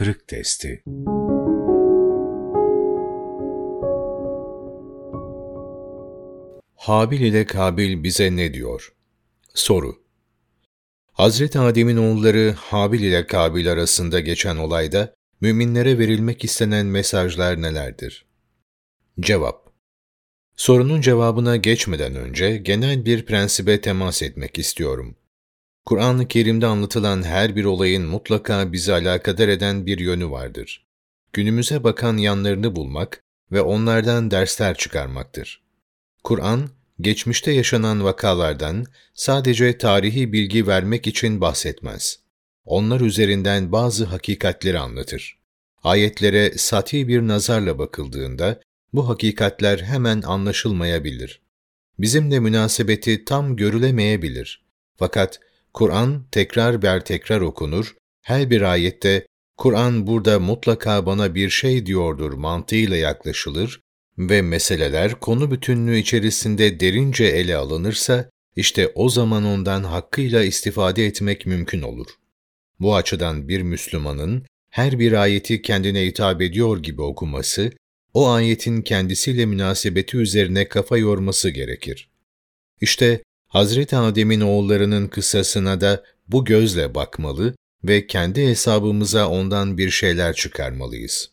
kırık testi. Habil ile Kabil bize ne diyor? Soru. Hazreti Adem'in oğulları Habil ile Kabil arasında geçen olayda müminlere verilmek istenen mesajlar nelerdir? Cevap. Sorunun cevabına geçmeden önce genel bir prensibe temas etmek istiyorum. Kur'an-ı Kerim'de anlatılan her bir olayın mutlaka bizi alakadar eden bir yönü vardır. Günümüze bakan yanlarını bulmak ve onlardan dersler çıkarmaktır. Kur'an, geçmişte yaşanan vakalardan sadece tarihi bilgi vermek için bahsetmez. Onlar üzerinden bazı hakikatleri anlatır. Ayetlere sati bir nazarla bakıldığında bu hakikatler hemen anlaşılmayabilir. Bizimle münasebeti tam görülemeyebilir. Fakat Kur'an tekrar ber tekrar okunur, her bir ayette Kur'an burada mutlaka bana bir şey diyordur mantığıyla yaklaşılır ve meseleler konu bütünlüğü içerisinde derince ele alınırsa, işte o zaman ondan hakkıyla istifade etmek mümkün olur. Bu açıdan bir Müslümanın her bir ayeti kendine hitap ediyor gibi okuması, o ayetin kendisiyle münasebeti üzerine kafa yorması gerekir. İşte Hazreti Adem'in oğullarının kıssasına da bu gözle bakmalı ve kendi hesabımıza ondan bir şeyler çıkarmalıyız.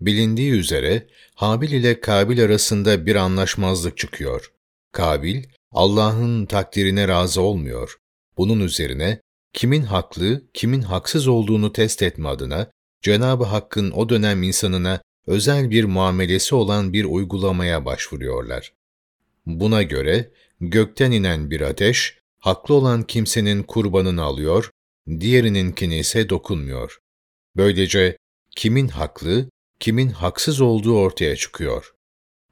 Bilindiği üzere Habil ile Kabil arasında bir anlaşmazlık çıkıyor. Kabil, Allah'ın takdirine razı olmuyor. Bunun üzerine kimin haklı, kimin haksız olduğunu test etme adına Cenab-ı Hakk'ın o dönem insanına özel bir muamelesi olan bir uygulamaya başvuruyorlar. Buna göre gökten inen bir ateş, haklı olan kimsenin kurbanını alıyor, diğerininkini ise dokunmuyor. Böylece kimin haklı, kimin haksız olduğu ortaya çıkıyor.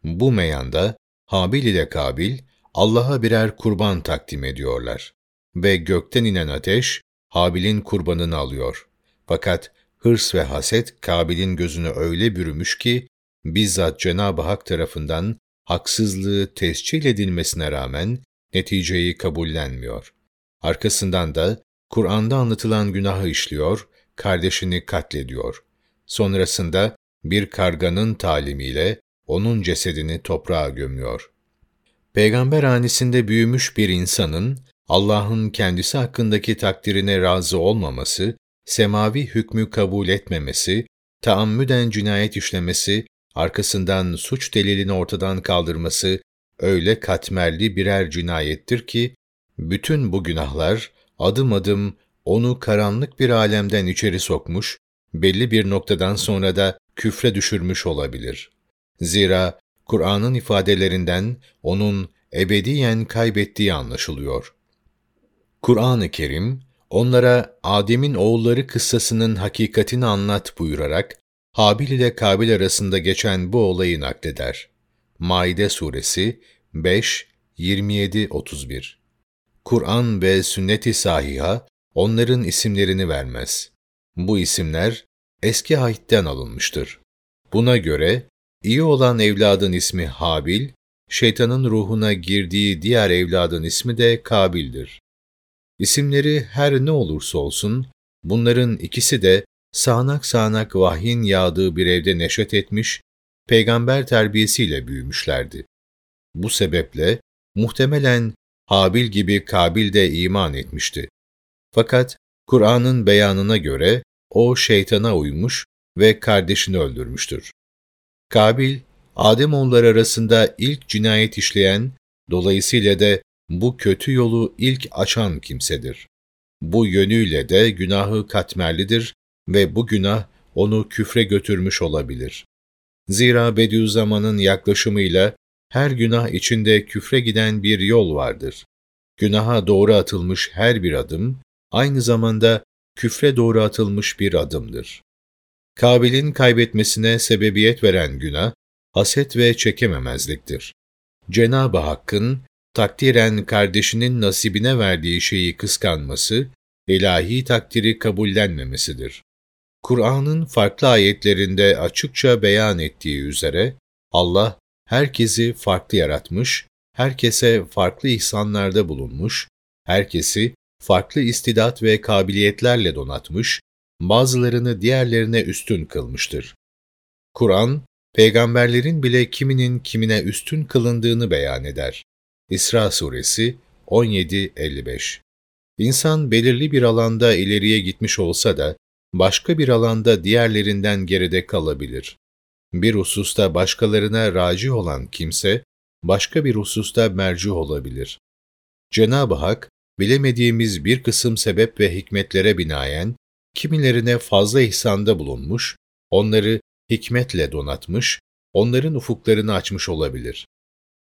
Bu meyanda Habil ile Kabil Allah'a birer kurban takdim ediyorlar ve gökten inen ateş Habil'in kurbanını alıyor. Fakat hırs ve haset Kabil'in gözünü öyle bürümüş ki bizzat Cenab-ı Hak tarafından haksızlığı tescil edilmesine rağmen neticeyi kabullenmiyor. Arkasından da Kur'an'da anlatılan günahı işliyor, kardeşini katlediyor. Sonrasında bir karganın talimiyle onun cesedini toprağa gömüyor. Peygamber hanesinde büyümüş bir insanın Allah'ın kendisi hakkındaki takdirine razı olmaması, semavi hükmü kabul etmemesi, taammüden cinayet işlemesi arkasından suç delilini ortadan kaldırması öyle katmerli birer cinayettir ki, bütün bu günahlar adım adım onu karanlık bir alemden içeri sokmuş, belli bir noktadan sonra da küfre düşürmüş olabilir. Zira Kur'an'ın ifadelerinden onun ebediyen kaybettiği anlaşılıyor. Kur'an-ı Kerim, onlara Adem'in oğulları kıssasının hakikatini anlat buyurarak, Habil ile Kabil arasında geçen bu olayı nakleder. Maide Suresi 5, 27-31 Kur'an ve sünnet-i sahiha onların isimlerini vermez. Bu isimler eski ahitten alınmıştır. Buna göre iyi olan evladın ismi Habil, şeytanın ruhuna girdiği diğer evladın ismi de Kabil'dir. İsimleri her ne olursa olsun, bunların ikisi de sağanak sağanak vahyin yağdığı bir evde neşet etmiş, peygamber terbiyesiyle büyümüşlerdi. Bu sebeple muhtemelen Habil gibi Kabil de iman etmişti. Fakat Kur'an'ın beyanına göre o şeytana uymuş ve kardeşini öldürmüştür. Kabil, Ademoğulları arasında ilk cinayet işleyen, dolayısıyla da bu kötü yolu ilk açan kimsedir. Bu yönüyle de günahı katmerlidir ve bu günah onu küfre götürmüş olabilir. Zira Bediüzzaman'ın yaklaşımıyla her günah içinde küfre giden bir yol vardır. Günaha doğru atılmış her bir adım, aynı zamanda küfre doğru atılmış bir adımdır. Kabil'in kaybetmesine sebebiyet veren günah, haset ve çekememezliktir. Cenab-ı Hakk'ın takdiren kardeşinin nasibine verdiği şeyi kıskanması, ilahi takdiri kabullenmemesidir. Kur'an'ın farklı ayetlerinde açıkça beyan ettiği üzere, Allah herkesi farklı yaratmış, herkese farklı ihsanlarda bulunmuş, herkesi farklı istidat ve kabiliyetlerle donatmış, bazılarını diğerlerine üstün kılmıştır. Kur'an, peygamberlerin bile kiminin kimine üstün kılındığını beyan eder. İsra Suresi 17-55 İnsan belirli bir alanda ileriye gitmiş olsa da, başka bir alanda diğerlerinden geride kalabilir. Bir hususta başkalarına raci olan kimse, başka bir hususta merci olabilir. Cenab-ı Hak, bilemediğimiz bir kısım sebep ve hikmetlere binaen, kimilerine fazla ihsanda bulunmuş, onları hikmetle donatmış, onların ufuklarını açmış olabilir.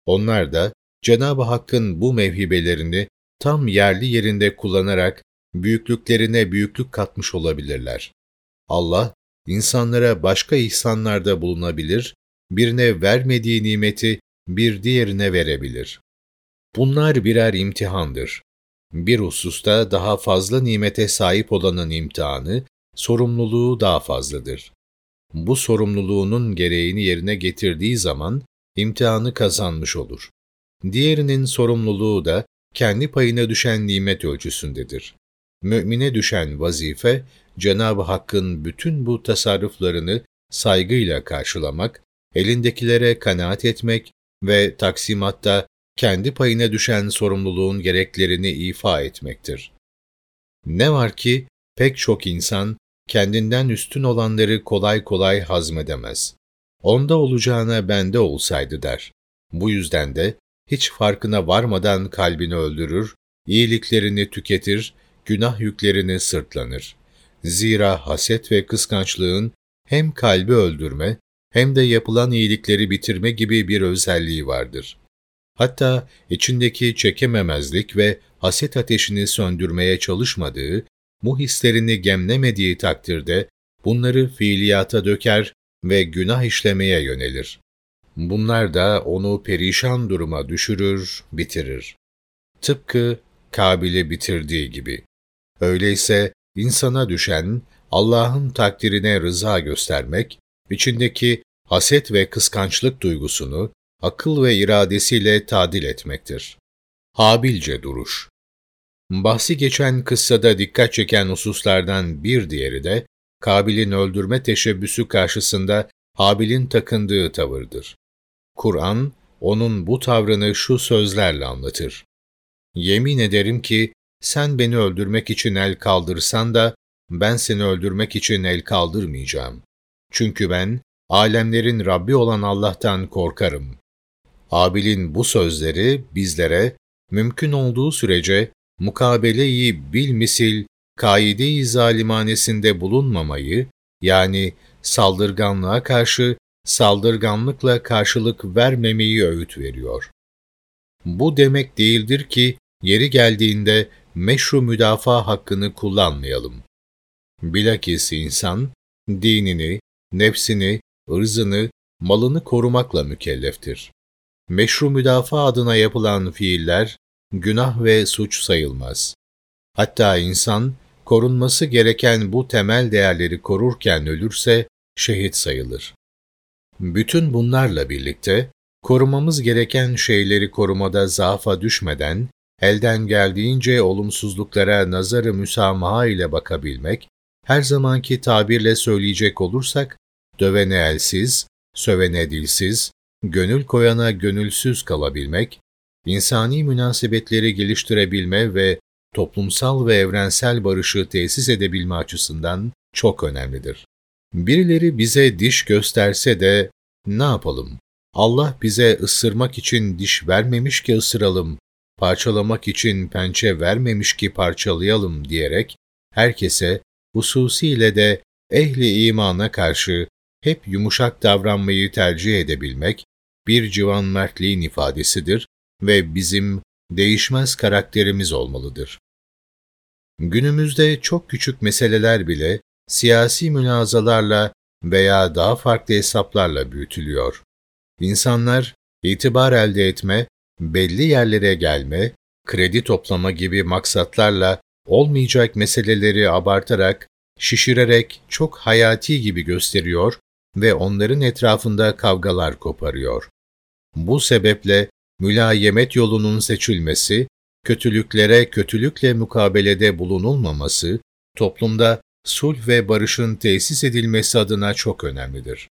Onlar da Cenab-ı Hakk'ın bu mevhibelerini tam yerli yerinde kullanarak büyüklüklerine büyüklük katmış olabilirler. Allah, insanlara başka ihsanlarda bulunabilir, birine vermediği nimeti bir diğerine verebilir. Bunlar birer imtihandır. Bir hususta daha fazla nimete sahip olanın imtihanı, sorumluluğu daha fazladır. Bu sorumluluğunun gereğini yerine getirdiği zaman imtihanı kazanmış olur. Diğerinin sorumluluğu da kendi payına düşen nimet ölçüsündedir. Mümine düşen vazife, Cenab-ı Hakk'ın bütün bu tasarruflarını saygıyla karşılamak, elindekilere kanaat etmek ve taksimatta kendi payına düşen sorumluluğun gereklerini ifa etmektir. Ne var ki pek çok insan kendinden üstün olanları kolay kolay hazmedemez. Onda olacağına bende olsaydı der. Bu yüzden de hiç farkına varmadan kalbini öldürür, iyiliklerini tüketir, günah yüklerini sırtlanır. Zira haset ve kıskançlığın hem kalbi öldürme hem de yapılan iyilikleri bitirme gibi bir özelliği vardır. Hatta içindeki çekememezlik ve haset ateşini söndürmeye çalışmadığı, bu hislerini gemlemediği takdirde bunları fiiliyata döker ve günah işlemeye yönelir. Bunlar da onu perişan duruma düşürür, bitirir. Tıpkı Kabil'i bitirdiği gibi. Öyleyse insana düşen Allah'ın takdirine rıza göstermek, içindeki haset ve kıskançlık duygusunu akıl ve iradesiyle tadil etmektir. Habilce duruş Bahsi geçen kıssada dikkat çeken hususlardan bir diğeri de, Kabil'in öldürme teşebbüsü karşısında Habil'in takındığı tavırdır. Kur'an, onun bu tavrını şu sözlerle anlatır. Yemin ederim ki, sen beni öldürmek için el kaldırsan da, ben seni öldürmek için el kaldırmayacağım. Çünkü ben, alemlerin Rabbi olan Allah'tan korkarım. Abil'in bu sözleri bizlere, mümkün olduğu sürece mukabele-i bilmisil, kaide-i zalimanesinde bulunmamayı, yani saldırganlığa karşı saldırganlıkla karşılık vermemeyi öğüt veriyor. Bu demek değildir ki yeri geldiğinde meşru müdafaa hakkını kullanmayalım. Bilakis insan, dinini, nefsini, ırzını, malını korumakla mükelleftir. Meşru müdafaa adına yapılan fiiller, günah ve suç sayılmaz. Hatta insan, korunması gereken bu temel değerleri korurken ölürse, şehit sayılır. Bütün bunlarla birlikte, korumamız gereken şeyleri korumada zaafa düşmeden, elden geldiğince olumsuzluklara nazarı müsamaha ile bakabilmek, her zamanki tabirle söyleyecek olursak, dövene elsiz, sövene dilsiz, gönül koyana gönülsüz kalabilmek, insani münasebetleri geliştirebilme ve toplumsal ve evrensel barışı tesis edebilme açısından çok önemlidir. Birileri bize diş gösterse de ne yapalım? Allah bize ısırmak için diş vermemiş ki ısıralım, parçalamak için pençe vermemiş ki parçalayalım diyerek herkese, hususiyle de ehli imana karşı hep yumuşak davranmayı tercih edebilmek bir civan mertliğin ifadesidir ve bizim değişmez karakterimiz olmalıdır. Günümüzde çok küçük meseleler bile siyasi münazalarla veya daha farklı hesaplarla büyütülüyor. İnsanlar itibar elde etme, belli yerlere gelme, kredi toplama gibi maksatlarla olmayacak meseleleri abartarak, şişirerek çok hayati gibi gösteriyor ve onların etrafında kavgalar koparıyor. Bu sebeple mülayemet yolunun seçilmesi, kötülüklere kötülükle mukabelede bulunulmaması, toplumda sulh ve barışın tesis edilmesi adına çok önemlidir.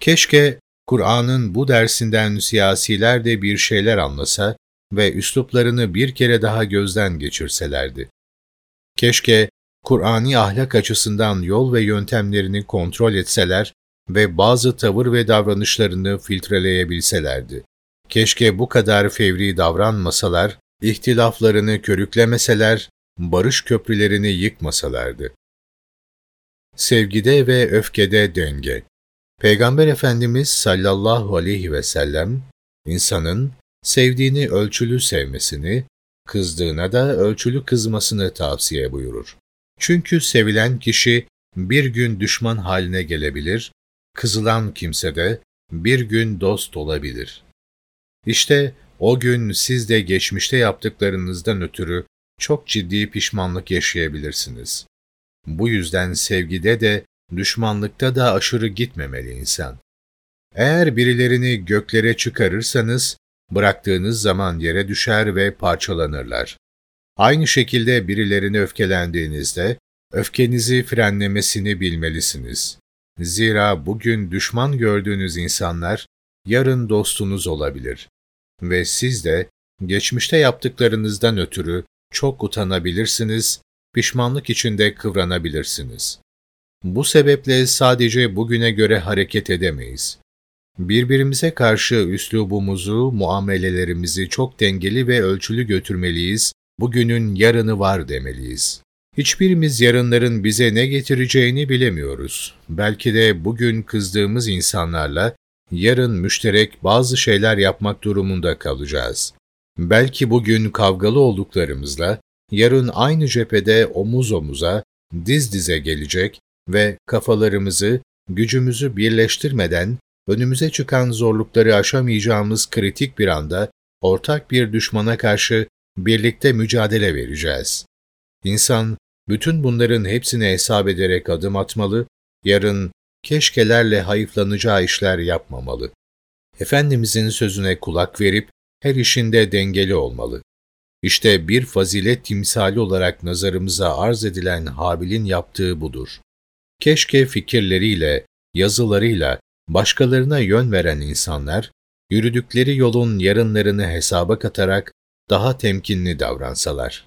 Keşke Kur'an'ın bu dersinden siyasiler de bir şeyler anlasa ve üsluplarını bir kere daha gözden geçirselerdi. Keşke Kur'ani ahlak açısından yol ve yöntemlerini kontrol etseler ve bazı tavır ve davranışlarını filtreleyebilselerdi. Keşke bu kadar fevri davranmasalar, ihtilaflarını körüklemeseler, barış köprülerini yıkmasalardı. Sevgide ve öfkede denge Peygamber Efendimiz sallallahu aleyhi ve sellem, insanın sevdiğini ölçülü sevmesini, kızdığına da ölçülü kızmasını tavsiye buyurur. Çünkü sevilen kişi bir gün düşman haline gelebilir, kızılan kimse de bir gün dost olabilir. İşte o gün siz de geçmişte yaptıklarınızdan ötürü çok ciddi pişmanlık yaşayabilirsiniz. Bu yüzden sevgide de düşmanlıkta da aşırı gitmemeli insan. Eğer birilerini göklere çıkarırsanız, bıraktığınız zaman yere düşer ve parçalanırlar. Aynı şekilde birilerini öfkelendiğinizde, öfkenizi frenlemesini bilmelisiniz. Zira bugün düşman gördüğünüz insanlar, yarın dostunuz olabilir. Ve siz de, geçmişte yaptıklarınızdan ötürü çok utanabilirsiniz, pişmanlık içinde kıvranabilirsiniz. Bu sebeple sadece bugüne göre hareket edemeyiz. Birbirimize karşı üslubumuzu, muamelelerimizi çok dengeli ve ölçülü götürmeliyiz, bugünün yarını var demeliyiz. Hiçbirimiz yarınların bize ne getireceğini bilemiyoruz. Belki de bugün kızdığımız insanlarla yarın müşterek bazı şeyler yapmak durumunda kalacağız. Belki bugün kavgalı olduklarımızla yarın aynı cephede omuz omuza, diz dize gelecek ve kafalarımızı, gücümüzü birleştirmeden önümüze çıkan zorlukları aşamayacağımız kritik bir anda ortak bir düşmana karşı birlikte mücadele vereceğiz. İnsan bütün bunların hepsini hesap ederek adım atmalı, yarın keşkelerle hayıflanacağı işler yapmamalı. Efendimizin sözüne kulak verip her işinde dengeli olmalı. İşte bir fazilet timsali olarak nazarımıza arz edilen Habil'in yaptığı budur. Keşke fikirleriyle, yazılarıyla başkalarına yön veren insanlar, yürüdükleri yolun yarınlarını hesaba katarak daha temkinli davransalar.